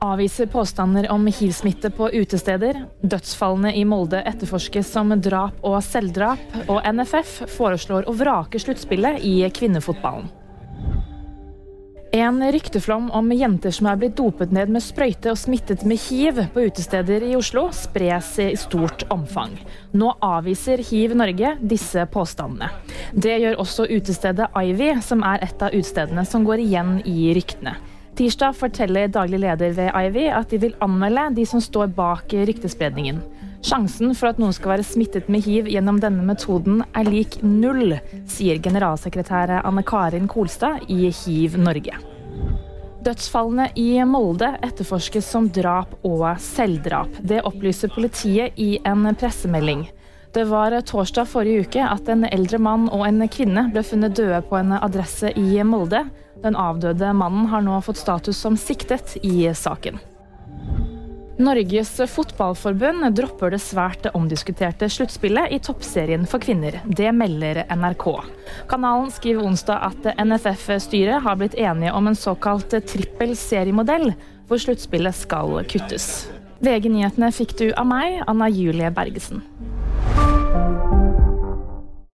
avviser påstander om hivsmitte på utesteder. Dødsfallene i Molde etterforskes som drap og selvdrap. Og NFF foreslår å vrake sluttspillet i kvinnefotballen. En rykteflom om jenter som er blitt dopet ned med sprøyte og smittet med hiv på utesteder i Oslo, spres i stort omfang. Nå avviser Hiv Norge disse påstandene. Det gjør også utestedet Ivy, som er et av utestedene som går igjen i ryktene. Tirsdag forteller daglig leder ved Ivy at de vil anmelde de som står bak ryktespredningen. Sjansen for at noen skal være smittet med hiv gjennom denne metoden er lik null, sier generalsekretær Anne Karin Kolstad i Hiv Norge. Dødsfallene i Molde etterforskes som drap og selvdrap. Det opplyser politiet i en pressemelding. Det var torsdag forrige uke at en eldre mann og en kvinne ble funnet døde på en adresse i Molde. Den avdøde mannen har nå fått status som siktet i saken. Norges Fotballforbund dropper det svært omdiskuterte sluttspillet i toppserien for kvinner. Det melder NRK. Kanalen skriver onsdag at NFF-styret har blitt enige om en såkalt trippel seriemodell, hvor sluttspillet skal kuttes. VG-nyhetene fikk du av meg, Anna Julie Bergesen.